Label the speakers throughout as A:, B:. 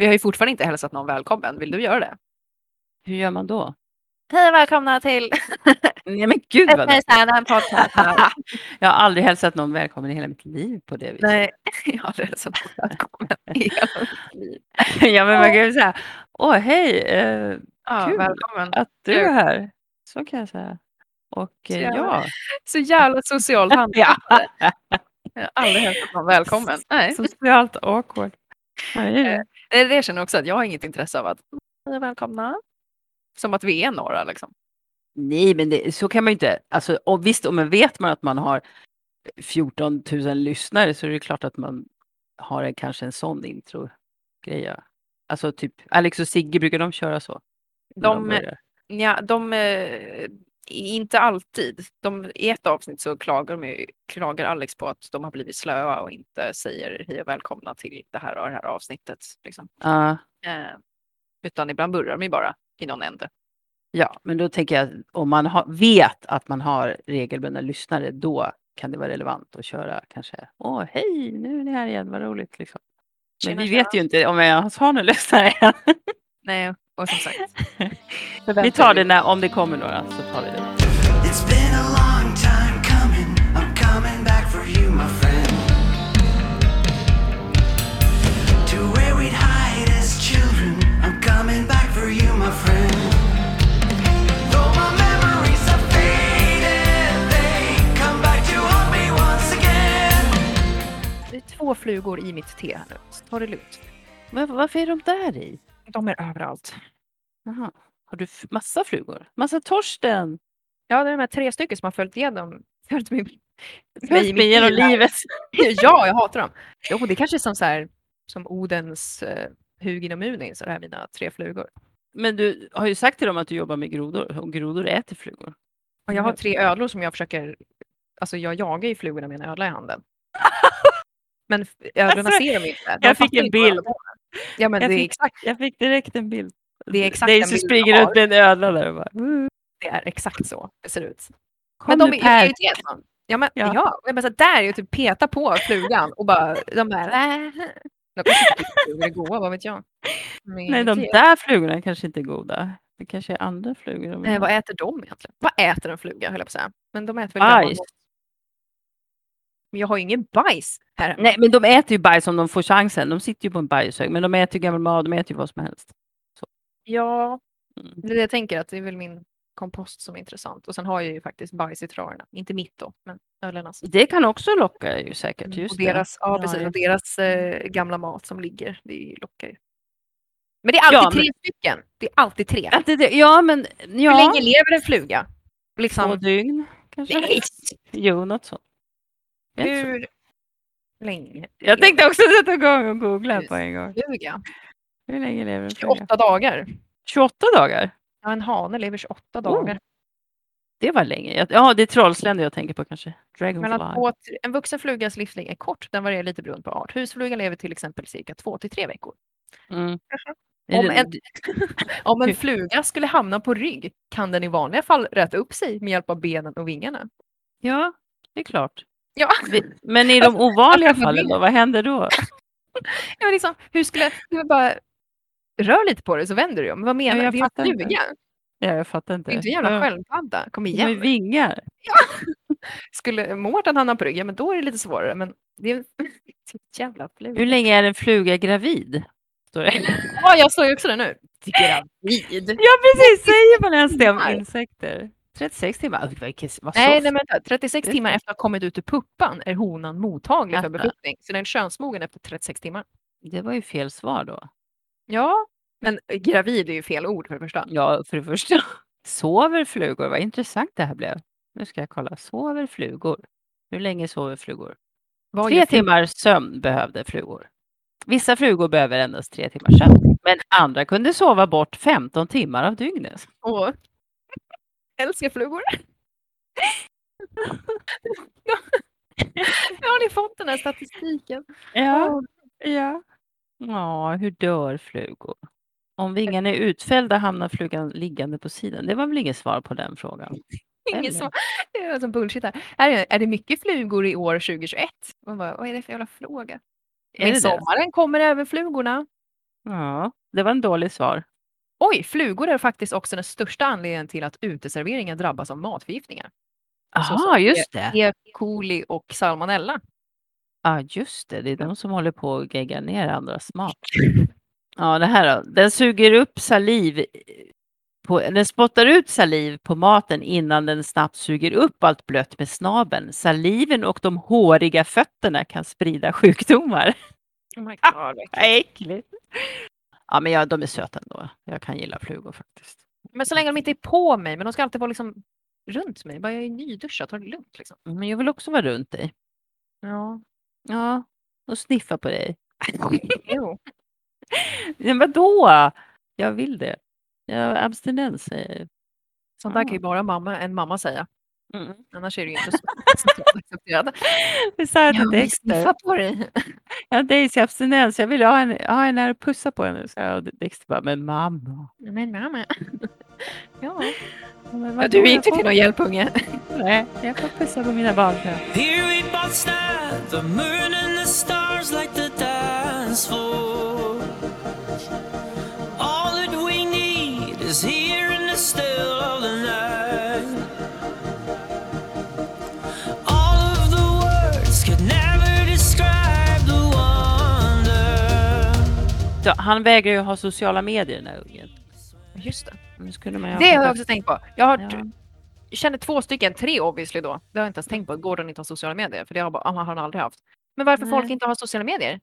A: Vi har ju fortfarande inte hälsat någon välkommen. Vill du göra det?
B: Hur gör man då?
A: Hej och välkomna till
B: Nej men gud vad
A: podcast.
B: Jag har aldrig hälsat någon välkommen i hela mitt liv på det viset.
A: Nej, jag har aldrig hälsat någon välkommen i hela mitt liv.
B: ja men man kan ju säga, åh hej, eh,
A: Ja,
B: Kul.
A: välkommen.
B: att du är här. Så kan jag säga. Och
A: Så
B: eh,
A: jävla-
B: ja,
A: Så jävla socialt handikappade. Jag har aldrig hälsat någon välkommen. Nej.
B: socialt awkward. Ja, det är det.
A: Det, det känner jag också att jag har inget intresse av att och välkomna. Som att vi är några liksom.
B: Nej, men det, så kan man ju inte. Alltså, och visst, om man vet man att man har 14 000 lyssnare så är det klart att man har en, kanske en sån intro-grej. Alltså typ Alex och Sigge, brukar de köra så?
A: De-
B: börjar?
A: Ja, de, eh, inte alltid. De, I ett avsnitt så klagar, de, klagar Alex på att de har blivit slöa och inte säger hej och välkomna till det här och det här avsnittet. Liksom.
B: Ja,
A: Eh, utan ibland börjar de ju bara i någon ände.
B: ja, men då tänker jag att om man har, vet att man har regelbundna lyssnare, då kan det vara relevant att köra kanske. Åh, hej, nu är ni här igen, vad roligt. Liksom. Men
A: Tjena,
B: vi
A: tjena.
B: vet ju inte om jag har några lyssnare än.
A: Nej, och som sagt.
B: Vi tar det när, om det kommer några, så tar vi det.
C: It's been a long time coming. I'm coming back for you, my friend. To where we'd hide as children. I'm coming back for you, my friend.
A: Två flugor i mitt te här nu. Så Ta det lugnt.
B: Men varför är de där i?
A: De är överallt.
B: Jaha. Har du massa flugor? Massa Torsten?
A: Ja, det är de här tre stycken som har följt igenom följt mig,
B: Följt mig genom livet.
A: Ja, jag hatar dem. Jo, det kanske är som, så här, som Odens eh, Hugin och Munin, så det här är mina tre flugor.
B: Men du har ju sagt till dem att du jobbar med grodor och grodor äter flugor.
A: Och jag har tre ödlor som jag försöker, alltså jag jagar ju flugorna med en ödla i handen. Men ödlorna
B: Alltså,
A: ser dem inte. De
B: jag fick en bild.
A: Ja, men
B: Jag
A: det
B: fick-
A: exakt,
B: Jag fick direkt en bild.
A: Det är exakt bilden
B: springer runt med en ödla där och bara... "Mm,
A: det är exakt så det ser ut.
B: Kom
A: Men de
B: nu
A: är
B: Per.
A: irriterade. Ja, men
B: Ja.
A: ja. Jag bara, så där är ju typ peta på flugan och bara, de bara, äh. De kanske inte är goda, vad vet jag. Är
B: Nej, de där flugorna kanske inte är goda. Det kanske är andra flugor.
A: Nej, vad äter de egentligen? Vad äter en fluga, höll jag på att säga. Men de äter väl
B: Bajs.
A: Men jag har ju ingen bajs här.
B: Nej, men de äter ju bajs om de får chansen. De sitter ju på en bajshög, men de äter ju gammal mat, de äter ju vad som helst.
A: Ja,
B: Mm.
A: det är det jag tänker att det är väl min kompost som är intressant. Och sen har jag ju faktiskt bajs i trarna. Inte mitt då, men ödlornas.
B: Det kan också locka ju säkert. Just
A: och
B: det.
A: deras, ja,
B: Ja,
A: precis, och deras eh, gamla mat som ligger, det lockar ju. Men det är alltid
B: Ja,
A: tre stycken. Det är alltid tre.
B: Det, det- ja, men
A: Hur
B: ja.
A: länge lever en fluga?
B: Två
A: Liksom,
B: dygn kanske?
A: nej,
B: Jo, något sånt.
A: Hur länge?
B: Jag tänkte också sätta igång och googla på en gång.
A: Fluga?
B: Hur länge lever en fluga?
A: 28 dagar.
B: 28 dagar?
A: Ja, en hane lever 28
B: Oh,
A: dagar.
B: Det var länge. Ja, det är trollsländer jag tänker på kanske. Dragonfly.
A: en vuxen flugas livslängd är kort, den varierar lite beroende på art. Husflugan lever till exempel cirka två till tre veckor.
B: Mm.
A: Om en, om en fluga skulle hamna på rygg kan den i vanliga fall räta upp sig med hjälp av benen och vingarna.
B: Ja, det är klart.
A: Ja,
B: Men i de ovanliga
A: Alltså,
B: fallen då, vad händer då?
A: ja liksom, hur skulle bara rör lite på det så vänder det om. Vad menar
B: Ja,
A: du?
B: jag
A: Det
B: fattar inte. Ja, jag fattar
A: Det
B: inte.
A: är inte en jävla
B: Ja,
A: sköldpadda. Kom
B: De har
A: igen.
B: vingar.
A: Skulle Mårten hamna på rygg, ja men då är det lite svårare. Men det är en jävla fluga.
B: Hur länge är en fluga gravid? Det.
A: Ja, jag såg ju också det nu. Gravid.
B: Ja, precis. Säger man ens det om insekter? 36 timmar? Alltså, vad-
A: Nej, nej, men vänta. 36
B: Det är
A: timmar efter att ha kommit ut ur puppan är honan mottaglig för befruktning. Så den är könsmogen efter 36 timmar.
B: Det var ju fel svar då.
A: Ja, men gravid är ju fel ord för det första.
B: Ja, för det första. Sover flugor? Vad intressant det här blev. Nu ska jag kolla. Sover flugor? Hur länge sover flugor?
A: Vad
B: Tre timmar sömn behövde flugor. Vissa flugor behöver endast tre timmars sömn, men andra kunde sova bort 15 timmar av dygnet.
A: Åh. Älskar flugor. Nu har ni fått den här statistiken.
B: Ja, ja. Ja, hur dör flugor? Om vingarna är utfällda hamnar flugan liggande på sidan. Det var väl inget svar på den frågan? Eller?
A: som, det är som bullshit här. här är, är det mycket flugor i år 2021? Man bara, vad är det för jävla fråga?
B: Det
A: Med
B: det?
A: sommaren kommer även flugorna.
B: Ja, det var en dålig svar.
A: Oj, flugor är faktiskt också den största anledningen till att uteserveringen drabbas av matförgiftningar. Alltså
B: Jaha,
A: som
B: just det.
A: E. coli och salmonella.
B: Ja, just det. Det är de som håller på att gegga ner andras mat. Ja, det här då. Den suger upp saliv. På, den spottar ut saliv på maten innan den snabbt suger upp allt blött med snabeln. Saliven och de håriga fötterna kan sprida sjukdomar.
A: Oh my
B: Ah,
A: God,
B: Vad äckligt. Ja, men ja, de är söta ändå. Jag kan gilla flugor faktiskt.
A: Men så länge de inte är på mig, men de ska alltid vara liksom runt mig. Bara jag är nyduschad, ta det lugnt liksom.
B: Men jag vill också vara runt dig.
A: Ja,
B: Ja, och sniffa på dig.
A: jo.
B: Men vadå? Jag vill det. Jag abstinens säger
A: Sånt där kan ju bara mamma, en mamma säga. Annars är det ju inte så socialt accepterat.
B: Det sa jag till Dexter.
A: på dig.
B: Ja, Daisy abstinens. Jag vill ha en, ha en här och pussa på henne. Så jag, Dexter bara, men mamma.
A: Men mamma. Ja.
B: Men
A: Ja, du är inte till någon hjälp unge.
B: Nej, jag får pussa på mina barn.
C: Here we both stand, the moon and the stars like the
B: Så, han vägrar ju ha sociala medier den här ungen.
A: Just det. Det har jag också tänkt på. Jag har
B: Ja.
A: jag känner två stycken, tre obviously då. Det har jag inte ens tänkt på. Gordon inte har sociala medier, för det har, bara, har han aldrig haft. Men varför
B: Nej.
A: folk inte har sociala medier?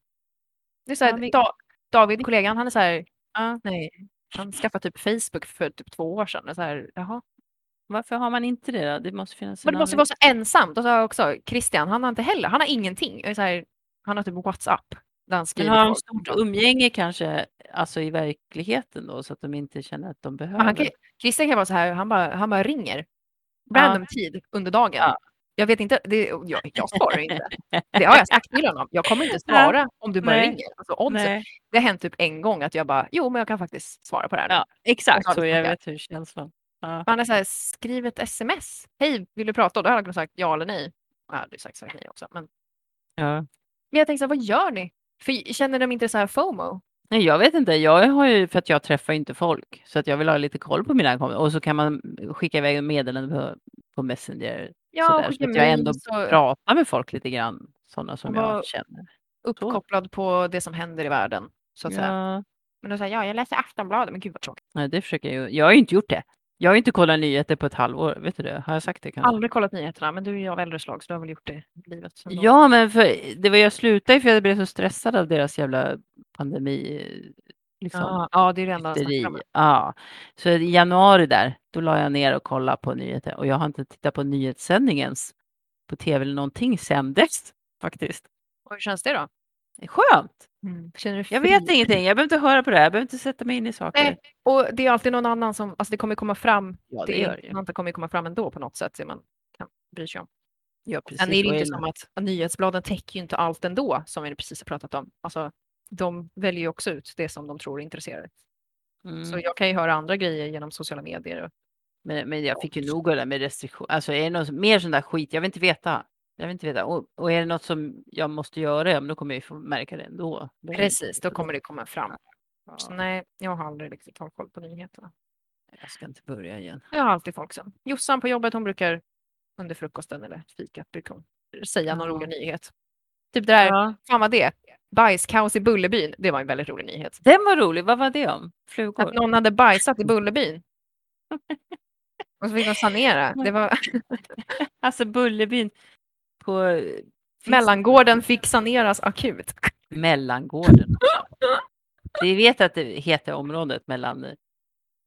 A: Det är så här,
B: Ja, vi-
A: da, David, kollegan, han är så här,
B: Ja.
A: nej, han skaffade typ Facebook för typ två år sedan. Så här, jaha.
B: Varför har man inte det då? Det måste finnas
A: Men
B: en
A: det måste
B: anledning.
A: vara så ensamt. Och så också Christian, han har inte heller, han har ingenting. Så här, han har typ WhatsApp. Han
B: Men har de stort umgänge kanske, alltså i verkligheten då, så att de inte känner att de behöver?
A: Han kan, Christian kan vara så här, han bara, han bara ringer. Random tid under dagen.
B: Ja.
A: Jag vet inte, det, jag, jag svarar inte. Det har jag sagt till honom. Jag kommer inte svara om du bara
B: Nej.
A: ringer. Alltså, det har hänt typ en gång att jag bara, jo men jag kan faktiskt svara på det här. nu."
B: Ja, exakt
A: Ja,
B: så. Jag vet hur känslan. Ja.
A: Han är så här, skriv ett sms. Hej, vill du prata? Då hade han sagt ja eller nej. Jag hade sagt, sagt nej också. Men,
B: Ja.
A: men jag tänkte, så här, vad gör ni? För känner de inte så här FOMO?
B: Nej, jag vet inte. Jag har ju, för att jag träffar inte folk, så att jag vill ha lite koll på mina kompisar. Och så kan man skicka iväg meddelanden på, på Messenger.
A: Ja,
B: sådär, så att jag ändå
A: så
B: pratar med folk lite grann, sådana som jag känner.
A: uppkopplad på det som händer i världen. Så att säga.
B: Ja.
A: Men då säger ja, jag läser Aftonbladet. Men gud vad tråkigt.
B: Nej, det försöker jag ju. Jag har ju inte gjort det. Jag har inte kollat nyheter på ett halvår. Vet du det? Har jag sagt det? Kanske?
A: Aldrig kollat nyheterna, men du är ju av äldre slag så du har väl gjort det i livet.
B: Ja, men för, det var jag slutade för jag blev så stressad av deras jävla pandemi. Liksom.
A: ja, ja, det är det enda om.
B: Ja, så i januari där, då la jag ner och kollade på nyheter och jag har inte tittat på nyhetssändningen på tv eller någonting sen dess faktiskt.
A: Och hur känns det då?
B: Det är Skönt!
A: Känner du
B: Jag vet ingenting, jag behöver inte höra på det här, jag behöver inte sätta mig in i saker.
A: Nej, och det är alltid någon annan som, alltså det kommer komma fram,
B: Ja,
A: det,
B: det gör det ju.
A: intressanta kommer komma fram ändå på något sätt, det man kan bry sig om.
B: Ja, precis.
A: Sen är det inte som att att nyhetsbladen täcker ju inte allt ändå, som vi precis har pratat om. Alltså, de väljer ju också ut det som de tror intresserar.
B: Mm.
A: Så jag kan ju höra andra grejer genom sociala medier. och-
B: Men, men jag fick ju nog av det där med restriktioner. Alltså är det något mer sån där skit, jag vill inte veta. Jag vill inte veta. Och, och är det något som jag måste göra, ja, men då kommer jag ju få märka det ändå. Då
A: Precis, då kommer det komma fram.
B: Ja,
A: Så nej, jag har aldrig riktigt hållit koll på nyheterna.
B: jag ska inte börja igen.
A: Jag har alltid folk som, Jossan på jobbet, hon brukar under frukosten eller fikat brukar hon säga någon
B: Ja.
A: rolig nyhet. Typ det där,
B: Ja.
A: fan vad det, bajskaos i Bullerbyn, det var en väldigt rolig nyhet.
B: Den var rolig, vad var det om? Flugor?
A: Att någon hade bajsat i Bullerbyn. Och så fick de sanera. Det var,
B: Alltså Bullerbyn på
A: mellangården fick saneras akut.
B: Mellangården. Vi vet att det heter området mellan,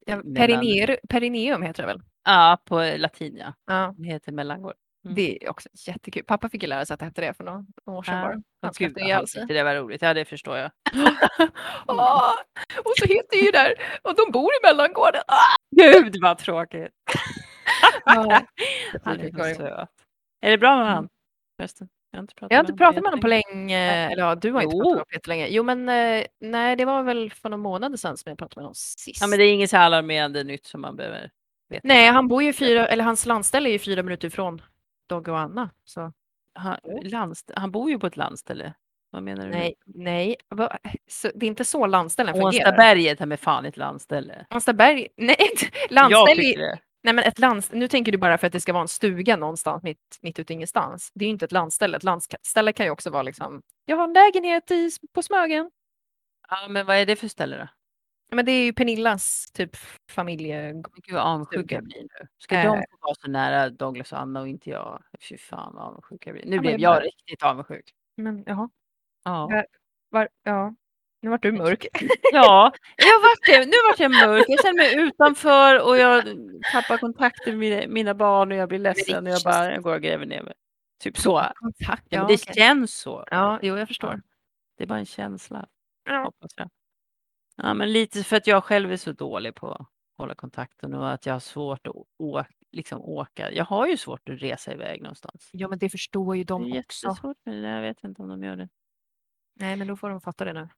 A: Ja,
B: mellan
A: perineum, heter det väl?
B: ja på latin ja.
A: Ja,
B: Det heter mellangård. Mm.
A: det är också jättekul. Pappa fick ju lära sig att det hette det för några år sedan
B: Ja.
A: bara. Han
B: Gud, han tyckte det var roligt. Ja, det förstår jag.
A: Åh, och så heter det ju där, och de bor i mellangården. Ah!
B: Gud vad tråkigt.
A: Ja.
B: Han
A: Det
B: är så söt. Är det bra med
A: Mm.
B: han? Förresten. Jag har inte pratat
A: har inte pratat med honom på länge, eller ja, du har inte
B: Jo.
A: pratat med honom på jättelänge. Jo men eh, nej, det var väl för några månader sedan som jag pratade med honom sist.
B: Ja, men det är inget så alarmerande nytt som man behöver veta.
A: Nej, han bor ju fyra, eller hans landställe är ju fyra minuter ifrån Dogge och Anna. Så
B: Han, landst- han bor ju på ett landställe. Vad menar du?
A: Nej, nej. Va? Så, det är inte så landställen fungerar.
B: Ånstaberget är med fan ett landställe.
A: Ånstaberg? Nej, ett
B: Jag
A: landställe.
B: tycker det.
A: Nej, men ett lands, nu tänker du bara för att det ska vara en stuga någonstans mitt, mitt ute ingenstans. Det är ju inte ett landställe. Ett landställe kan ju också vara liksom, jag har en lägenhet i, på Smögen.
B: Ja, men vad är det för ställe då?
A: Ja, Men det är ju Pernillas typ familje...
B: Gud vad avundsjuk jag blir nu. Ska
A: Eh.
B: de få vara så nära Douglas och Anna och inte jag? Fy fan vad avundsjuk jag blir. Nu
A: men
B: blev
A: jag bara-
B: riktigt avundsjuk.
A: Men jaha,
B: Ja.
A: Ja. var, ja. Nu vart du mörk.
B: Ja, jag vart det. Nu vart jag mörk. Jag känner mig utanför och jag tappar kontakten med mina, barn och jag blir ledsen och jag bara jag går och gräver ner mig. Typ så.
A: Kontakt.
B: Ja, men det
A: okej.
B: känns så.
A: ja, jo jag förstår.
B: Det är bara en känsla.
A: Ja.
B: Ja, men lite för att jag själv är så dålig på att hålla kontakten och att jag har svårt att å- liksom åka. Jag har ju svårt att resa iväg någonstans.
A: ja, men det förstår ju
B: Det är
A: de också.
B: jättesvårt där. Jag vet inte om de gör det.
A: Nej, men då får de fatta det nu.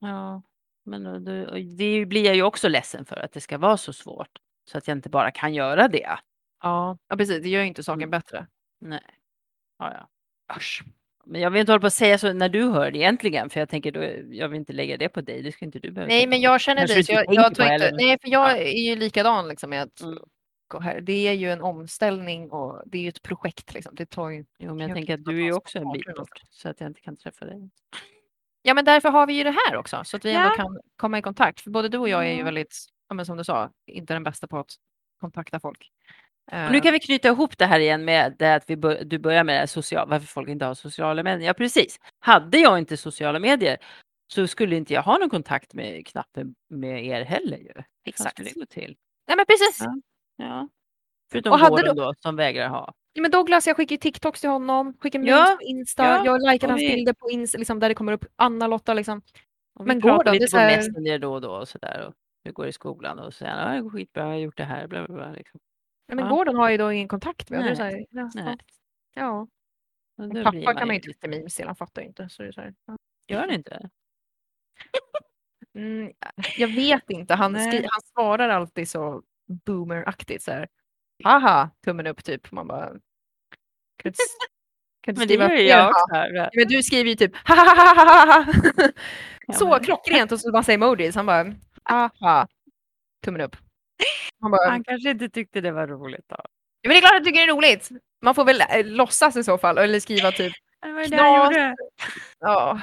B: Ja, men det blir jag ju också ledsen för att det ska vara så svårt. Så att jag inte bara kan göra det.
A: Ja, ja precis. Det gör ju inte saken
B: Mm.
A: bättre.
B: Nej. Ja, ja.
A: Usch.
B: Men jag vill inte hålla på att säga så när du hör det egentligen. För jag tänker, då, jag vill inte lägga det på dig. Det ska inte du behöva
A: Nej, men jag känner
B: inte
A: jag, jag tror inte, nej, för jag
B: Ja.
A: är ju likadan liksom med att
B: Mm.
A: gå här. Det är ju en omställning och det är ju ett projekt. Liksom. Det tar ju...
B: Jo, men jag
A: Jag
B: tänker att du är ju också en bit bort. Så att jag inte kan träffa dig.
A: Ja, men därför har vi ju det här också så att vi ändå
B: Ja.
A: kan komma i kontakt. För både du och jag är ju väldigt, ja, men som du sa, inte den bästa på att kontakta folk.
B: Och nu
A: Eh,
B: kan vi knyta ihop det här igen med det att vi bör, du börjar med det här social, varför folk inte har sociala medier. Ja, precis. Hade jag inte sociala medier så skulle inte jag ha någon kontakt med knappen med er heller ju. Hur
A: Exakt.
B: skulle det gå till?
A: Nej, men precis.
B: Ja. Ja. Förutom
A: Och hade
B: våren då, som vägrar ha.
A: Ja, men Douglas, jag skickar ju TikToks till honom, skickar memes
B: Ja,
A: på Insta,
B: ja,
A: jag likar hans
B: vi-
A: bilder på Insta, liksom, där det kommer upp Anna-Lotta. Liksom. Men
B: vi
A: går då? Det
B: lite
A: så
B: på Messenger då och då och sådär. Och hur går det i skolan och så ja, det går skitbra, jag har gjort det här, bla bla bla. Liksom.
A: Ja, men
B: Ja.
A: Gordon har ju då ingen kontakt med. det
B: Nej,
A: här, ja,
B: Nej.
A: ja.
B: Och
A: pappa kan man ju inte skicka memes till, han fattar ju inte. Så det så här, ja.
B: Gör det inte?
A: mm, jag vet inte, han, skri- han svarar alltid så boomeraktigt så här. Haha, tummen upp typ. Man bara... Kan inte, kan du
B: Men det gör ju jag också. Här.
A: Ja, Men du skriver ju typ ha
B: Ja,
A: Så
B: men-
A: klockrent och så massa emojis. Han bara haha. Tummen upp. Han bara,
B: Han kanske inte tyckte det var roligt då.
A: Ja, men det är klart att jag tycker det är roligt. Man får väl äh, låtsas i så fall eller skriva typ
B: Det var det
A: Knas.
B: gjorde.
A: ja.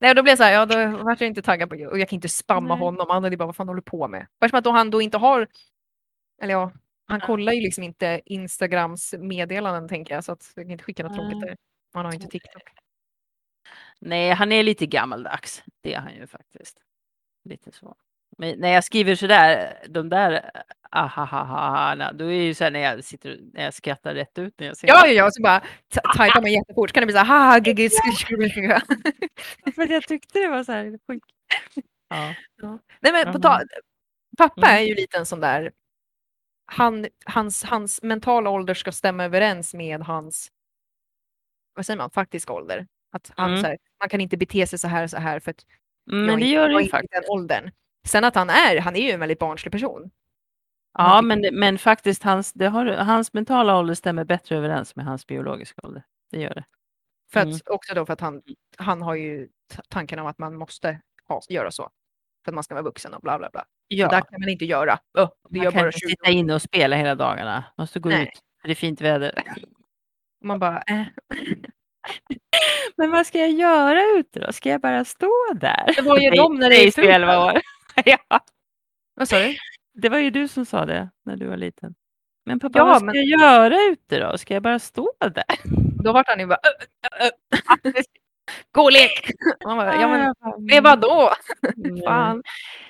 A: Nej, då blev jag så här, ja då vart jag inte taggad på och jag kan inte spamma
B: Nej.
A: honom. Han hade bara, vad fan håller du på med? Som att då han då inte har, eller ja, han kollar ju liksom inte Instagrams meddelanden tänker jag så att jag kan inte skicka något tråkigt
B: Nej.
A: där. Han har ju inte TikTok.
B: Nej, han är lite gammaldags. Det är han ju faktiskt. Lite så. Men när jag skriver sådär, de där ahahaha, då är det ju så här när jag sitter när jag skrattar rätt ut när jag ser
A: Ja, ja, och så bara tajpar man jättefort så kan det bli så här, haha, sk-
B: För jag tyckte det var så här sjukt. Ja.
A: Nej men på pappa
B: Mm.
A: är ju lite en sån där, han, hans, hans mentala ålder ska stämma överens med hans, vad säger man, faktiska ålder. Att han,
B: Mm.
A: här, man kan inte bete sig så här så här för att
B: Men
A: jag
B: det gör
A: jag
B: det
A: inte
B: faktiskt.
A: den åldern. Sen att han är, han är ju en väldigt barnslig person.
B: Ja, men, men faktiskt hans, det har, hans mentala ålder stämmer bättre överens med hans biologiska ålder. Det gör det.
A: För
B: Mm.
A: att, också då för att han, han har ju tanken om att man måste ha, göra så. För att man ska vara vuxen och bla bla bla.
B: Ja,
A: Det kan man inte göra. Öh, det
B: man
A: gör
B: kan
A: bara
B: inte
A: 20
B: sitta inne och spela hela dagarna. Måste gå
A: Nej.
B: ut, för det är fint väder.
A: Man bara, äh.
B: Men vad ska jag göra ute då? Ska jag bara stå där?
A: Det var ju de när det är
B: dig som är
A: fult
B: 11
A: väder.
B: år. ja,
A: Vad sa du?
B: det var ju du som sa det när du var liten. Men pappa,
A: Ja,
B: vad ska
A: men-
B: jag göra ute då? Ska jag bara stå där?
A: Då vart han ju bara. Gå och lek! Man bara, ja men med vadå?
B: Mm.
A: Fan.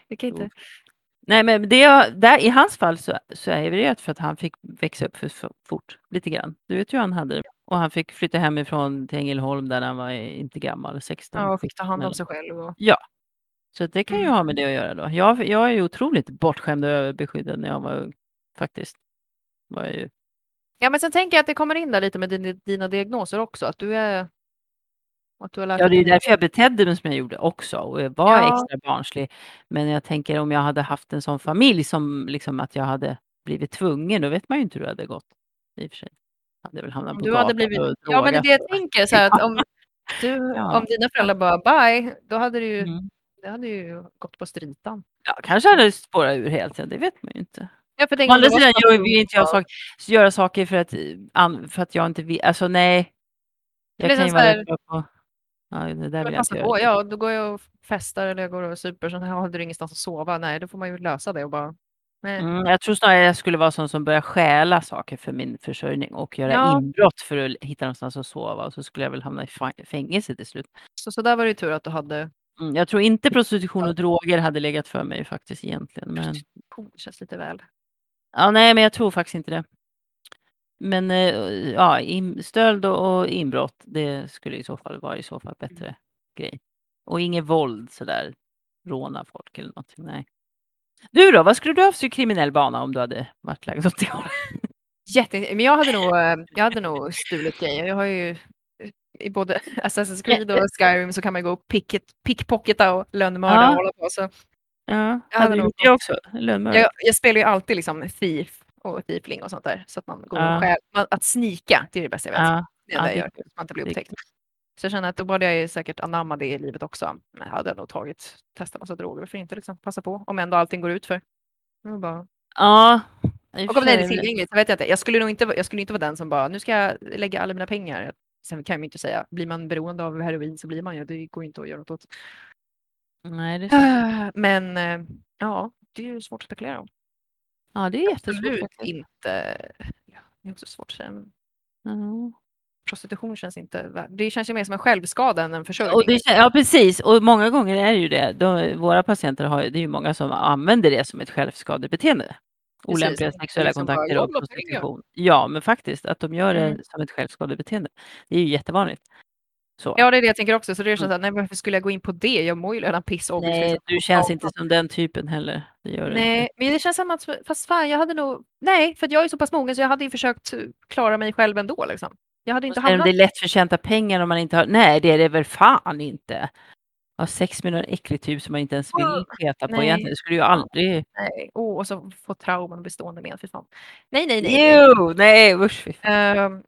A: Det kan inte.
B: Nej, men det, där, i hans fall så, så är det ju för att han fick växa upp för, för fort, lite grann. Du vet ju han hade det. Och han fick flytta hemifrån till Ängelholm där han var inte gammal, 16.
A: Ja, och fick ta hand om sig själv. Och...
B: Så att det kan ju
A: Mm.
B: ha med det att göra då. Jag, jag är ju otroligt bortskämd och överbeskyddad när jag var ung. Faktiskt. Var ju.
A: Ja men sen tänker jag att det kommer in där lite med din, dina diagnoser också. Att du är... Att du har lärt
B: Ja, det är därför jag betedde mig som jag gjorde också. Och jag var
A: Ja.
B: extra barnslig. Men jag tänker om jag hade haft en sån familj som liksom att jag hade blivit tvungen, då vet man ju inte hur det hade gått. I och för sig. Hade väl hamnat på
A: du hade blivit...
B: och
A: Ja men det det jag tänker. Så att om, Du,
B: Ja.
A: Om dina föräldrar bara bye, då hade du ju,
B: Mm.
A: det hade ju gått på stritan.
B: Ja, kanske hade spårat ur helt, det vet man ju inte.
A: Ja, för
B: Å
A: det
B: andra sidan gör
A: du
B: vi inte jag sak, göra saker för att, eh, för att jag inte vill. Alltså nej. Jag
A: Det
B: kan ju vara på... Ja, det där vill jag inte
A: på,
B: göra.
A: ja, då går jag och festar eller jag går och super, så har du ingenstans att sova. Nej, då får man ju lösa det och bara...
B: Mm, jag tror snarare jag skulle vara sån som börjar stjäla saker för min försörjning och göra
A: Ja.
B: inbrott för att hitta någonstans att sova och så skulle jag väl hamna i fängelse till slut.
A: Så, så där var det ju tur att du hade...
B: Mm, jag tror inte prostitution och droger hade legat för mig faktiskt egentligen. Men...
A: Det känns lite väl.
B: Ja, nej, men jag tror faktiskt inte det. Men eh, ja, in, stöld och, inbrott, det skulle i så fall vara i så fall bättre grej. Och inget våld sådär, råna folk eller någonting, nej. Du då, vad skulle du ha för kriminell bana om du hade varit lagd åt det hållet?
A: Jätte... Men jag hade nog, eh, jag hade nog stulit grejer. Jag har ju eh, i både Assassin's Creed och Skyrim så kan man gå och picket, pickpocketa och lönnmörda
B: Ja.
A: och hålla på. Så
B: Ja,
A: Jag
B: hade
A: hade nog
B: det också?
A: Jag, jag spelar ju alltid liksom thief och thiefling och sånt där. Så att man går
B: Ja.
A: Man, att snika, det är det bästa jag vet.
B: Ja,
A: Det det
B: ja,
A: jag gör, så man inte blir upptäckt. Så jag känner att då borde jag ju säkert anamma det i livet också. Men jag hade nog tagit, testat massa droger, varför inte liksom passa på? Om ändå allting går ut för. Bara...
B: ja. och
A: om det är tillgängligt så vet jag inte. Jag skulle nog inte, jag skulle inte vara den som bara, nu ska jag lägga alla mina pengar. Sen kan man inte säga, blir man beroende av heroin så blir man ju, det går ju inte att göra något åt.
B: Nej, det är sant.
A: Men eh, ja, det är ju svårt att spekulera om.
B: Ja, det är jättesvårt
A: Absolut inte, ja, det är också svårt att säga.
B: Ja.
A: prostitution känns inte, det känns ju mer som en självskada än en försörjning.
B: Och det, ja, precis. Och många gånger är det ju det. De, våra patienter har det är ju många som använder det som ett självskadebeteende. Olämpliga
A: Precis.
B: sexuella
A: Liksom
B: kontakter och prostitution. Ja, men faktiskt att de gör det
A: Mm.
B: som ett självskadebeteende. Det är ju jättevanligt. Så.
A: Ja, det är det jag tänker också. Så det känns att, nej, varför skulle jag gå in på det? Jag mår ju redan piss obviously,
B: Nej,
A: så-
B: du känns inte som den typen heller. Det gör
A: Nej,
B: inte.
A: men det känns som att, fast fan, jag hade nog, nej, för jag är så pass mogen så jag hade ju försökt klara mig själv ändå liksom. Jag hade inte
B: Och sen om
A: hamnat...
B: det är lättförtjänta pengar om man inte har... Nej, det är det väl fan inte. Ha sex med någon äcklig typ som man inte ens vill
A: Mm,
B: peta på
A: nej.
B: egentligen. Det skulle ju aldrig...
A: Nej, oh, och så få trauman och bestående men, för fan. Nej, nej, nej.
B: Jo, nej usch.
A: Ehm,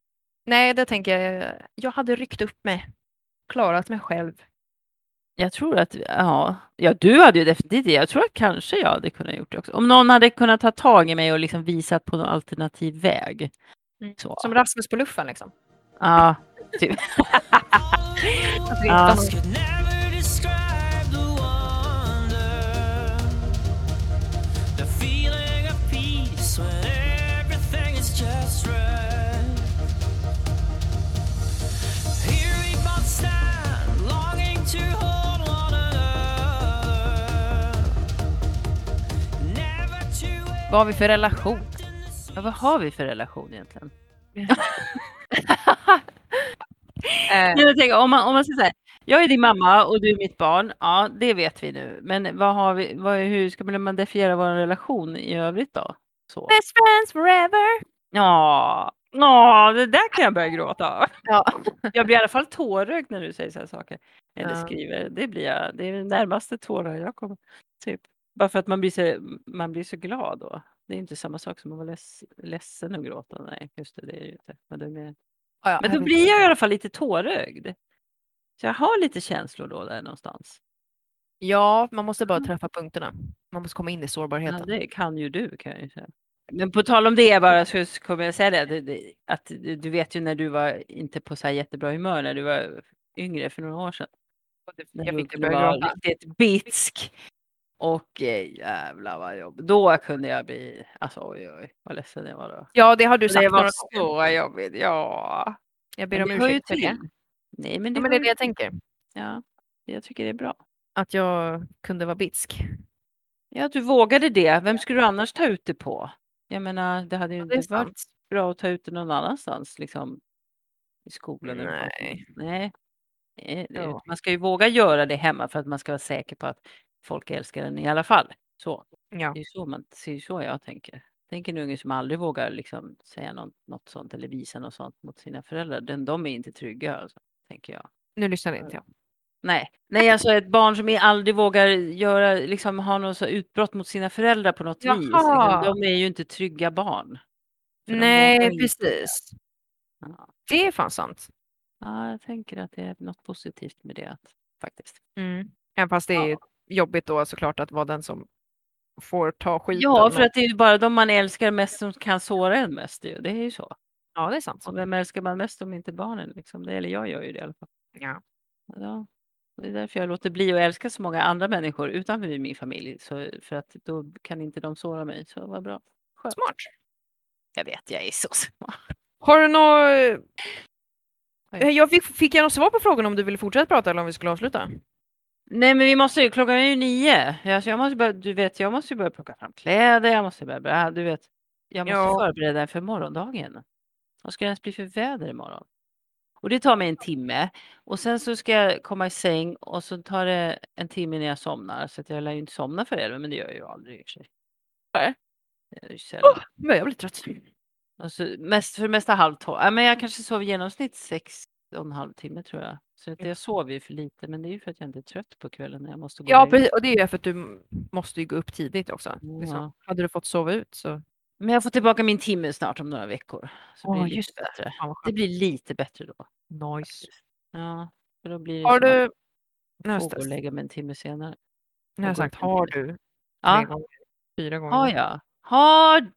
A: nej, det tänker jag, jag hade ryckt upp mig, klarat mig själv.
B: Jag tror att, ja, ja du hade ju definitivt det. Jag tror att kanske jag hade kunnat gjort det också. Om någon hade kunnat ta tag i mig och liksom visat på någon alternativ väg. Så.
A: Som Rasmus på luffen liksom.
B: Ja, typ. Ja.
A: Vad har vi för relation?
B: Ja, vad har vi för relation egentligen?
A: Eh,
B: Nej, Jag tänker, om, man, om man säger så här, jag är din mamma och du är mitt barn, ja det vet vi nu. Men vad har vi, vad, hur ska man definiera vår relation i övrigt då? Så.
A: Best friends forever.
B: Ja, ja, det där kan jag börja gråta.
A: Ja.
B: Jag blir i alla fall tårögd när du säger så här saker. Eller
A: Ja.
B: skriver. Det blir jag. Det är det närmaste tårar jag kommer. Typ. Bara för att man blir så, man blir så glad då. Det är inte samma sak som att vara leds, ledsen och gråta. Nej, just det, det är ju inte. Men, det är mer...
A: Ja, ja,
B: Men då blir jag i alla fall lite tårögd. Så jag har lite känslor då där någonstans.
A: Ja, man måste bara träffa punkterna. Man måste komma in i
B: Ja,
A: sårbarheten.
B: det kan ju du kan jag ju säga. Men på tal om det bara så kommer jag säga det, att du, vet ju när du var inte på så här jättebra humör när du var yngre för några år sedan.
A: Jag fick inte börja gråta.
B: riktigt bitsk. Och eh, jävlar vad jobbigt. Då kunde jag bli, alltså oj oj vad ledsen jag var då.
A: Ja, det har du sagt
B: det var så jobbigt, ja.
A: Jag ber om ursäkt för det.
B: Nej men det,
A: Ja, men det är det jag tänker.
B: Ja, jag tycker det är bra.
A: Att jag kunde vara bitsk.
B: Ja, du vågade det. Vem skulle du annars ta ut det på? Jag menar, det hade ju
A: Ja, det
B: inte varit bra att ta ut det någon annanstans, liksom i skolan.
A: Nej.
B: Nej. Nej,
A: Ja.
B: Man ska ju våga göra det hemma för att man ska vara säker på att folk älskar en i alla fall. Så.
A: Ja.
B: Det är så, man, det är så jag tänker. Tänk en unge som aldrig vågar liksom säga något, något sånt eller visa något sånt mot sina föräldrar. Den, de är inte trygga, alltså, tänker jag.
A: Nu lyssnar inte jag.
B: Nej, nej alltså ett barn som aldrig vågar göra, liksom ha något så utbrott mot sina föräldrar på något vis. Liksom,
A: Jaha.
B: de är ju inte trygga barn.
A: Nej, precis.
B: Ja.
A: Det är fan sant.
B: Ja, jag tänker att det är något positivt med det att, faktiskt.
A: Mm. Även fast det är
B: Ja.
A: Jobbigt då såklart att vara den som får ta skiten.
B: Ja, för att det är ju bara de man älskar mest som kan såra en mest. ju. Det är ju så.
A: Ja, det är sant.
B: Och vem älskar man mest om inte barnen? Liksom? Det, eller jag gör ju det i alla fall.
A: Ja.
B: Ja, det är därför jag låter bli att älska så många andra människor utanför min familj. Så, för att då kan inte de såra mig. Så vad bra. Skönt.
A: Smart.
B: Jag vet, jag är så smart.
A: Har du något... Eh, Jag fick, fick jag något svar på frågan om du ville fortsätta prata eller om vi skulle avsluta?
B: Nej men vi måste ju, klockan är ju nio. Jag, så jag måste börja, du vet, jag måste ju börja plocka fram kläder, jag måste börja, du vet. Jag måste
A: Ja.
B: förbereda inför morgondagen. Vad ska det ens bli för väder imorgon? Och det tar mig en timme. Och sen så ska jag komma i säng och så tar det en timme när jag somnar. Så att jag lär ju inte somna för elva, men det gör jag ju aldrig i och för sig.
A: Nej.
B: Det sällan.
A: Men jag blir trött.
B: Alltså, mest, för det mesta halv tolv. Ja, men jag kanske sover i genomsnitt sex och en halv timme tror jag. Så att jag sover ju för lite, men det är ju för att jag inte är trött på kvällen när jag måste gå
A: Ja, precis. Och det är ju för att du måste ju gå upp tidigt också. Liksom.
B: Ja.
A: Hade du fått sova ut så...
B: Men jag får tillbaka min timme snart om några veckor. Så
A: Åh,
B: blir det
A: just det.
B: bättre. Det
A: skönt.
B: blir lite bättre då.
A: Nice.
B: Ja, för då blir det
A: Har du...
B: att
A: Nu
B: jag
A: jag
B: gå och
A: ställt-
B: lägga mig en timme senare.
A: nu har jag sagt har du
B: Ja,
A: gånger, fyra gånger.
B: har jag. Har...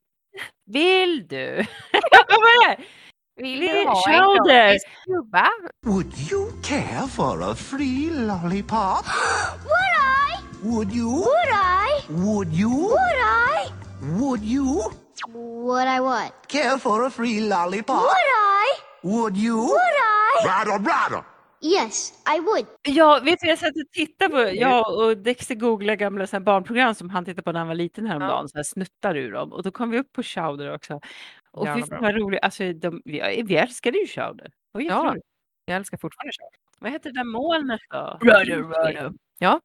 B: Vill du? Vad var det?
A: Vill
B: Vill-
A: du ha en
B: Chowder.
A: gratis klubba?
D: Would you care for a free lollipop?
E: Would I?
D: Would you?
E: Would I?
D: Would you?
E: Would I?
D: Would you
E: Would I what?
D: care for a free lollipop?
E: Would I?
D: Would you?
E: Would I?
D: Rattle, rattle.
E: Yes, I would.
B: Ja, vet du, jag satt och tittade på, jag och Dexter googlade gamla så barnprogram som han tittade på när han var liten häromdagen, så här snuttar ur dem. Och då kom vi upp på Chowder också. Och fan vad roligt, alltså de, vi, vi älskade ju Chowder.
A: Ja. Jag älskar fortfarande kör.
B: Vad heter det där molnet då?
A: Rudder, rudder. Ja.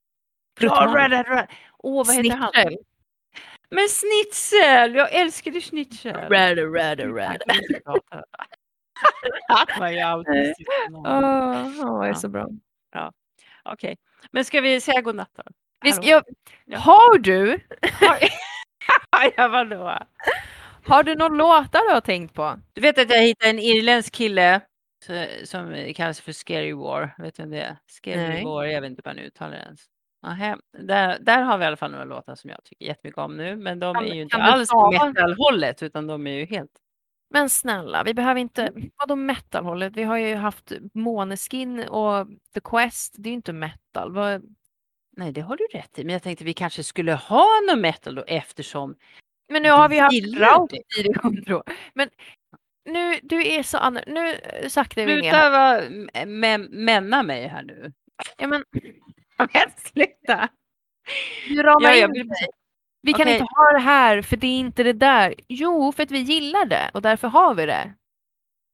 B: Ja, Rudder, Rudder. Åh, vad heter han? Men Schnitzel! Jag älskade Schnitzel.
A: Rudder, rudder, rudder.
B: Ju autistisk.
A: Åh, det är
B: Ja.
A: så bra.
B: Okej, men ska vi säga godnatt då?
A: Vi ska,
B: Hallå?
A: jag,
B: Ja.
A: har du
B: ja, vadå?
A: Har du några låtar du har tänkt på?
B: Du vet att jag hittade en irländsk kille som kallas för Scary War. Vet du vem det är? Scary
A: Nej.
B: War, jag vet inte hur man uttalar det ens. Där, där har vi i alla fall några låtar som jag tycker jättemycket om nu. Men de
A: Kan-
B: är ju inte alls på metalhållet utan de är ju helt...
A: Men snälla, vi behöver inte,
B: Mm.
A: vadå metalhållet? Vi har ju haft Måneskin och The Quest, det är ju inte metal. Vad,
B: Nej, det har du rätt i. Men jag tänkte vi kanske skulle ha någon metal då eftersom...
A: men nu har vi haft Raut i hundra år. Men nu, du är så annorlunda. Nu eh, saktar vi.
B: Sluta vara, männa mig här nu.
A: Ja, men,
B: Men sluta!
A: du ramar
B: Ja,
A: in
B: vill-
A: dig. Vi kan
B: Okej.
A: inte ha det här för det är inte det där. Jo, för att vi gillar det och därför har vi det.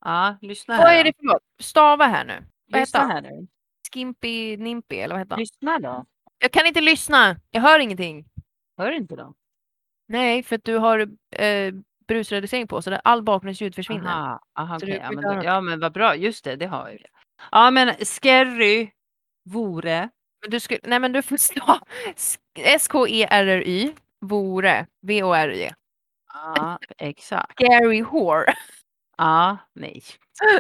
B: Ja, lyssna här.
A: Vad är det för något? Stava här nu. Vad
B: Lyssna här nu.
A: Skimpy Nimpy eller vad heter han?
B: Lyssna då.
A: Jag kan inte lyssna. Jag hör ingenting.
B: Hör inte då?
A: Nej, för att du har eh, brusreducering på så där all bakgrundsljud försvinner.
B: Aha, aha, okej.
A: du
B: ja, men då, ja men vad bra, just det, det har jag. Ja men scary vore.
A: Men du skulle, nej men du får stava S-K-E-R-R-Y vore V-O-R-E.
B: Ja, exakt.
A: Scary whore.
B: Ja, nej.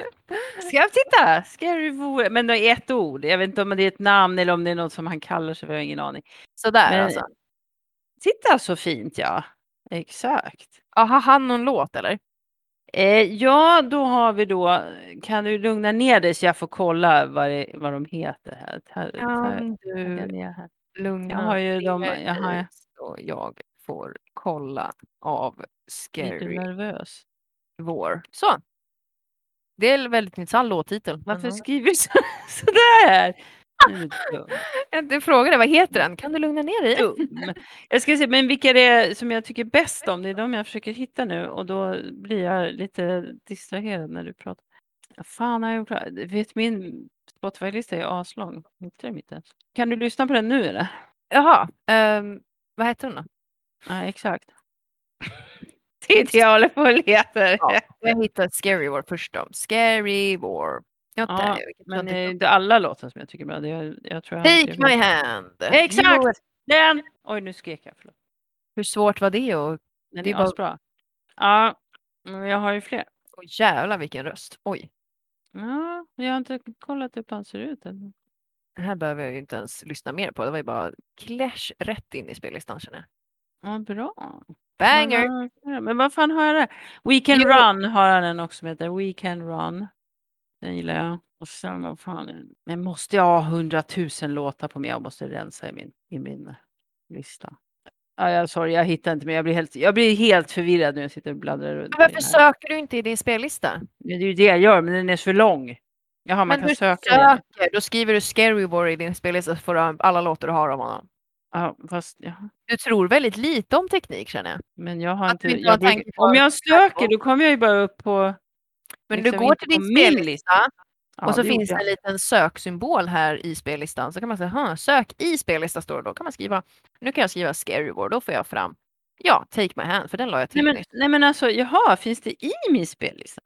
B: Ska jag titta? Scary vore, men det är ett ord. Jag vet inte om det är ett namn eller om det är något som han kallar sig för, jag har ingen aning.
A: Sådär
B: Men-
A: alltså.
B: Titta så fint ja. Exakt.
A: Ja, Har han någon låt eller?
B: Eh, ja, då har vi då, kan du lugna ner dig så jag får kolla vad, det, vad de heter här. här, här,
A: du lugna
B: Jag har ju
A: ner
B: jag har-
A: dig så jag får kolla av
B: Är du
A: Scary
B: nervös?
A: War. Så. Det är väldigt intressant låttitel.
B: Varför
A: men-
B: skriver du så, sådär?
A: Jag frågade vad heter den? Kan du lugna ner dig?
B: dum. Jag ska se, men vilka det är som jag tycker bäst om, det är de jag försöker hitta nu och då blir jag lite distraherad när du pratar. Fan har jag här? Vet min Spotify-lista är aslång. Hittar ens. Kan du lyssna på den nu eller?
A: Jaha, ehm, vad heter den då?
B: Ja, exakt. Det jag håller på och letar.
A: Ja, jag hittade Scary War först då. Scary War. Ja,
B: Ja,
A: där,
B: Men
A: jag
B: det är alla låtar som jag tycker är bra. Jag tror jag har
A: Take
B: skrivit-
A: my hand.
B: Exakt!
A: Jo,
B: Den! Oj, nu skrek jag. Förlåt.
A: Hur svårt var det? Och,
B: Den
A: Det
B: är
A: var-
B: asbra. Ja, men jag har ju fler.
A: oh, jävlar vilken röst. Oj.
B: Ja, jag har inte kollat hur han ser ut än.
A: Det här behöver jag ju inte ens lyssna mer på. Det var ju bara clash rätt in i spellistan känner jag.
B: Ja, bra.
A: Banger!
B: Men vad fan har jag där? We can
A: Jo.
B: run har han en också som heter We can run. Den gillar jag. Och sen vad fan. Men måste jag ha hundratusen låtar på mig? Jag måste rensa i min, i min lista. Ja, jag, sorry, jag hittar inte men jag blir helt, jag blir helt förvirrad när jag sitter och bläddrar runt.
A: Men varför söker du inte i din spellista?
B: Det är ju det jag gör, men den är så lång. Jaha, man
A: Men
B: kan
A: du
B: söka.
A: söker, då skriver du Scary War i din spellista så får du alla låtar du har av honom.
B: Ja, fast, ja.
A: Du tror väldigt lite om teknik känner jag.
B: Men jag har
A: Att
B: inte... Jag
A: har
B: brukar, om jag söker då kommer jag ju bara upp på...
A: Men
B: liksom
A: du går till din spellista
B: lista. Ja,
A: och så finns det en liten söksymbol här i spellistan. Så kan man säga, "Huh, sök i spellista står det då. kan man skriva, nu kan jag skriva Scary War, då får jag fram, ja, Take My Hand, för den la jag till
B: Nej men, nej men alltså, jaha, finns det i min spellista?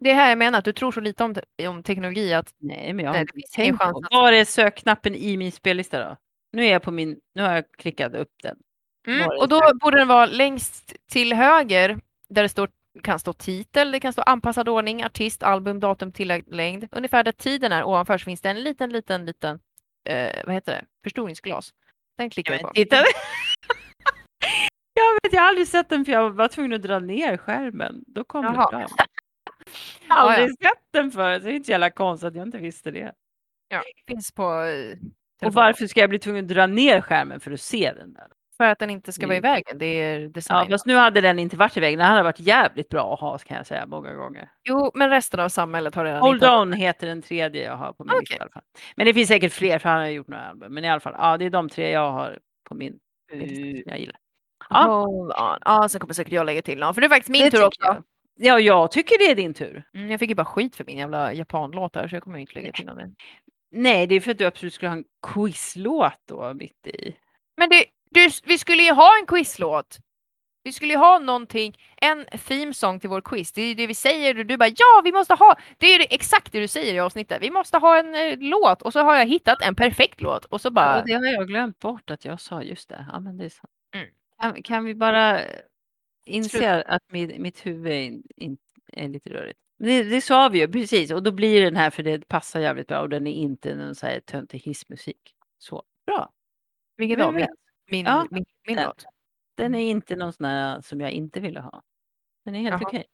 A: Det är här jag menar, att du tror så lite om, te- om teknologi att
B: Nej, men jag har inte tänkt på.
A: att-
B: Var är sökknappen i min spellista då? Nu är jag på min, nu har jag klickat upp den.
A: Mm, och då borde den vara längst till höger där det står, kan stå titel, det kan stå anpassad ordning, artist, album, datum, tillägg, Ungefär där tiden är ovanför så finns det en liten, liten, liten, eh, vad heter det, förstoringsglas. Den klickar
B: Ja,
A: du på.
B: titta. jag vet, jag har aldrig sett den för jag var tvungen att dra ner skärmen. Då kom
A: Jaha.
B: det fram. Jag har
A: Ja, ja.
B: aldrig sett den förut, det är inte så jävla konstigt att jag inte visste det.
A: Ja, finns på eh,
B: Och varför ska jag bli tvungen att dra ner skärmen för att se den där?
A: För att den inte ska vara i
B: Mm.
A: vägen. Det är
B: Ja, fast nu hade den inte varit i vägen. Den hade varit jävligt bra att ha kan jag säga många gånger.
A: Jo, men resten av samhället har redan
B: Hold On heter den tredje jag har på min
A: Okej.
B: lista. Men det finns säkert fler för han har gjort några album. Men i alla fall, ja det är de tre jag har på min lista som jag gillar. Ja.
A: Hold on. Ja, sen kommer säkert jag lägga till någon. För det är faktiskt min
B: Det
A: tur också.
B: jag. Ja, jag tycker det är din tur.
A: Mm, jag fick ju bara skit för min jävla japanlåt här så jag kommer inte lägga till någon.
B: Nej, det är för att du absolut skulle ha en quizlåt då mitt i.
A: Men det, du, vi skulle ju ha en quizlåt. Vi skulle ju ha någonting, en theme song till vår quiz. Det är det vi säger och du bara ja, vi måste ha. Det är exakt det du säger i avsnittet. Vi måste ha en eh, låt och så har jag hittat en perfekt låt och så bara.
B: Ja, det har jag glömt bort att jag sa just det. Ja, men det är sant.
A: Mm.
B: Kan, kan vi bara inse att mitt, mitt huvud är, in, in, är lite rörigt? Det, det sa vi ju precis och då blir den här för det passar jävligt bra och den är inte någon så här töntig hissmusik. Så bra. Vem
A: då? Min,
B: Ja,
A: min, min
B: den.
A: låt?
B: Den är inte någon sån här som jag inte ville ha. Den är helt
A: Jaha.
B: okej.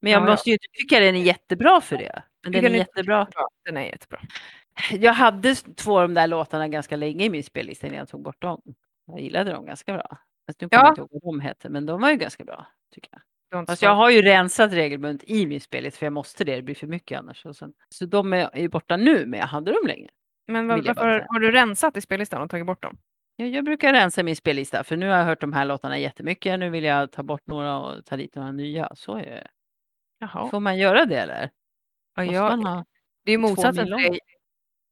B: Men jag
A: Ja,
B: måste ju tycka den är jättebra för det. Men den är jättebra.
A: Bra. Den är jättebra.
B: Jag hade två av de där låtarna ganska länge i min spellista innan jag tog bort dem. Jag gillade dem ganska bra. Fast nu kommer
A: Ja.
B: jag inte ihåg vad de hette, men de var ju ganska bra. Tycker jag. Fast jag har ju rensat regelbundet i min spellista för jag måste det, det blir för mycket annars. Och sen, så de är ju borta nu, men jag hade dem länge.
A: Men
B: bara
A: varför har du rensat i spellistan och tagit bort dem?
B: Jag, jag brukar rensa min spellista för nu har jag hört de här låtarna jättemycket. Nu vill jag ta bort några och ta dit några nya. Så är det.
A: Jaha.
B: Får man göra det eller?
A: Ja, jag, det är motsatsen till dig.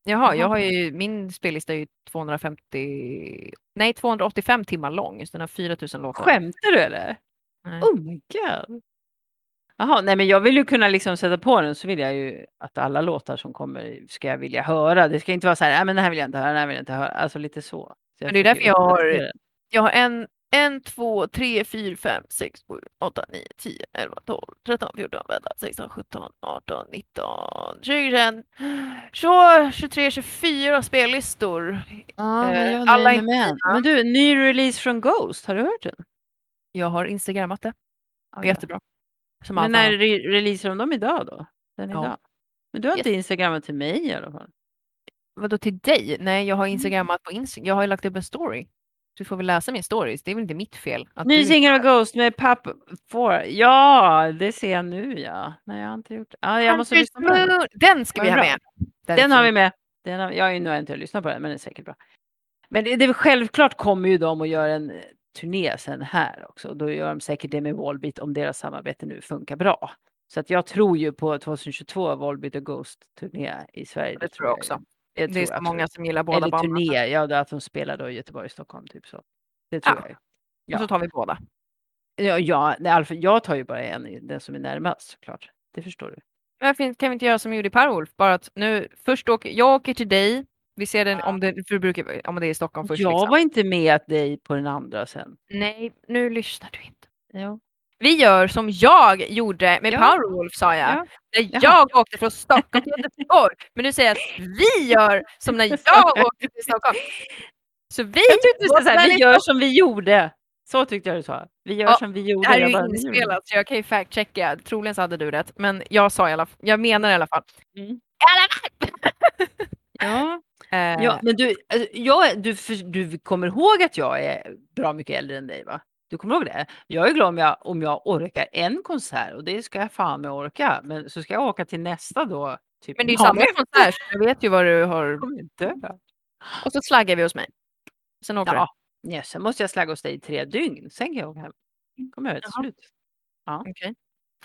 A: Jaha, jag har ju, min spellista är ju 250, nej 285 timmar lång, så den har 4000 låtar.
B: Skämtar du eller?
A: Nej.
B: Oh my god. Jaha, nej men jag vill ju kunna liksom sätta på den så vill jag ju att alla låtar som kommer ska jag vilja höra. Det ska inte vara så här, nej men den här vill jag inte höra, den här vill jag inte höra. Alltså lite så.
A: Men det är därför jag har-. Jag har en, en, två, tre, fyra, fem, sex, sju, åtta, nio, tio, elva, tolv, tretton, fjorton, vänta, sexton, sjutton, arton, nitton, tjugo, tjugoett, tjugotvå, tjugotre, tjugofyra spellistor.
B: Ja, men jag
A: alla
B: med en. Men du, ny release från Ghost, har du hört den?
A: Jag har instagrammat det.
B: Ja,
A: Jättebra. Som
B: Men när re- releasar de dem idag då? Den
A: Ja.
B: idag? Men du har inte instagrammat till mig i alla fall?
A: Vadå till dig? Nej, jag har
B: Mm.
A: instagrammat på Instagram. Jag har ju lagt upp en story. Du får väl läsa min stories. Det är väl inte mitt fel. Att
B: Ny singel av Ghost med Papp Four. Ja, det ser jag nu ja. Nej, jag har inte gjort det. Ja, jag måste lyssna på den.
A: Den ska vi ha med. Den,
B: Den har vi med. Den har, jag har ju nog inte lyssnat på den, men den är säkert bra. Men det, det är självklart kommer ju de att göra en eh, turné sen här också. Då gör de säkert det med Volbeat om deras samarbete nu funkar bra. Så att jag tror ju på 2022 Volbeat och Ghost-turné i Sverige.
A: Det tror jag också.
B: Det,
A: Det är så många som gillar båda
B: Eller
A: banorna.
B: turné, ja att de spelar då i Göteborg och Stockholm typ så. Det tror
A: Ja.
B: jag ju.
A: Och så tar vi båda.
B: Ja, ja Alf, jag tar ju bara en, den som är närmast såklart. Det förstår du.
A: Men fin- kan vi inte göra som vi gjorde i Powerwolf? Bara att nu, först åker, jag åker till dig. Vi ser den om det, för brukar, om det är i Stockholm först.
B: jag
A: liksom.
B: var inte med dig på den andra sen.
A: Nej, nu lyssnar du inte.
B: Ja.
A: Vi gör som jag gjorde med
B: Ja.
A: Powerwolf sa jag.
B: Ja.
A: När jag åkte från Stockholm till Göteborg. Men nu säger jag att vi gör som när jag åkte till Stockholm. Så vi
B: så här, vi gör som vi gjorde. Så tyckte jag du sa. Vi gör
A: Ja,
B: som vi gjorde.
A: Det här är ju inspelat så jag kan ju fact-checka. Troligen så hade du rätt. Men jag sa i alla fall, jag menar i alla fall.
B: Mm. Ja.
A: Eh,
B: Ja, men du, alltså, jag, du, du kommer ihåg att jag är bra mycket äldre än dig va? Du kommer ihåg det? Jag är glad om jag, om jag orkar en konsert och det ska jag fan med orka. Men så ska jag åka till nästa då. Typ
A: Men det är ju samma konsert, jag vet ju vad du har. Och så slaggar vi hos mig. Sen åker
B: Ja, ja, sen måste jag slagga hos dig i tre dygn. Sen kan jag åka hem. kommer jag till slut.
A: du. Okej.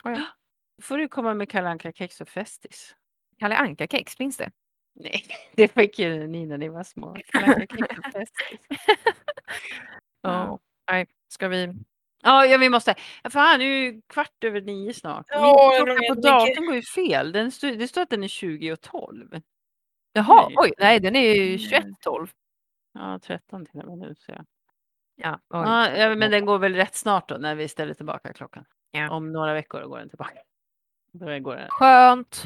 A: Ja, ja.
B: Då får du komma med Kalle Anka kex och Festis.
A: Kalle Anka-kex, finns det?
B: Nej, det fick ju ni när ni var små. Kalle Anka kex och Festis.
A: Ja. Nej, ska vi?
B: Ja, ja, vi måste. Fan, nu är ju kvart över nio snart.
A: Ja,
B: Min
A: jag
B: klocka på datorn går ju fel. Den stod, det står att den är 20 och 12.
A: Jaha,
B: Nej.
A: oj, nej den är ju
B: Mm.
A: 21.12.
B: Ja, 13 till och med nu. Så ja.
A: Ja, oj.
B: Ja, men den går väl rätt snart då när vi ställer tillbaka klockan.
A: Ja.
B: Om några veckor går den tillbaka. Då går den.
A: Skönt.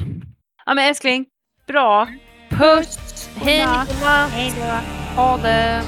B: Ja, men älskling, bra.
A: Puss! Hej
B: Godnatt.
A: Nicola! Ha det!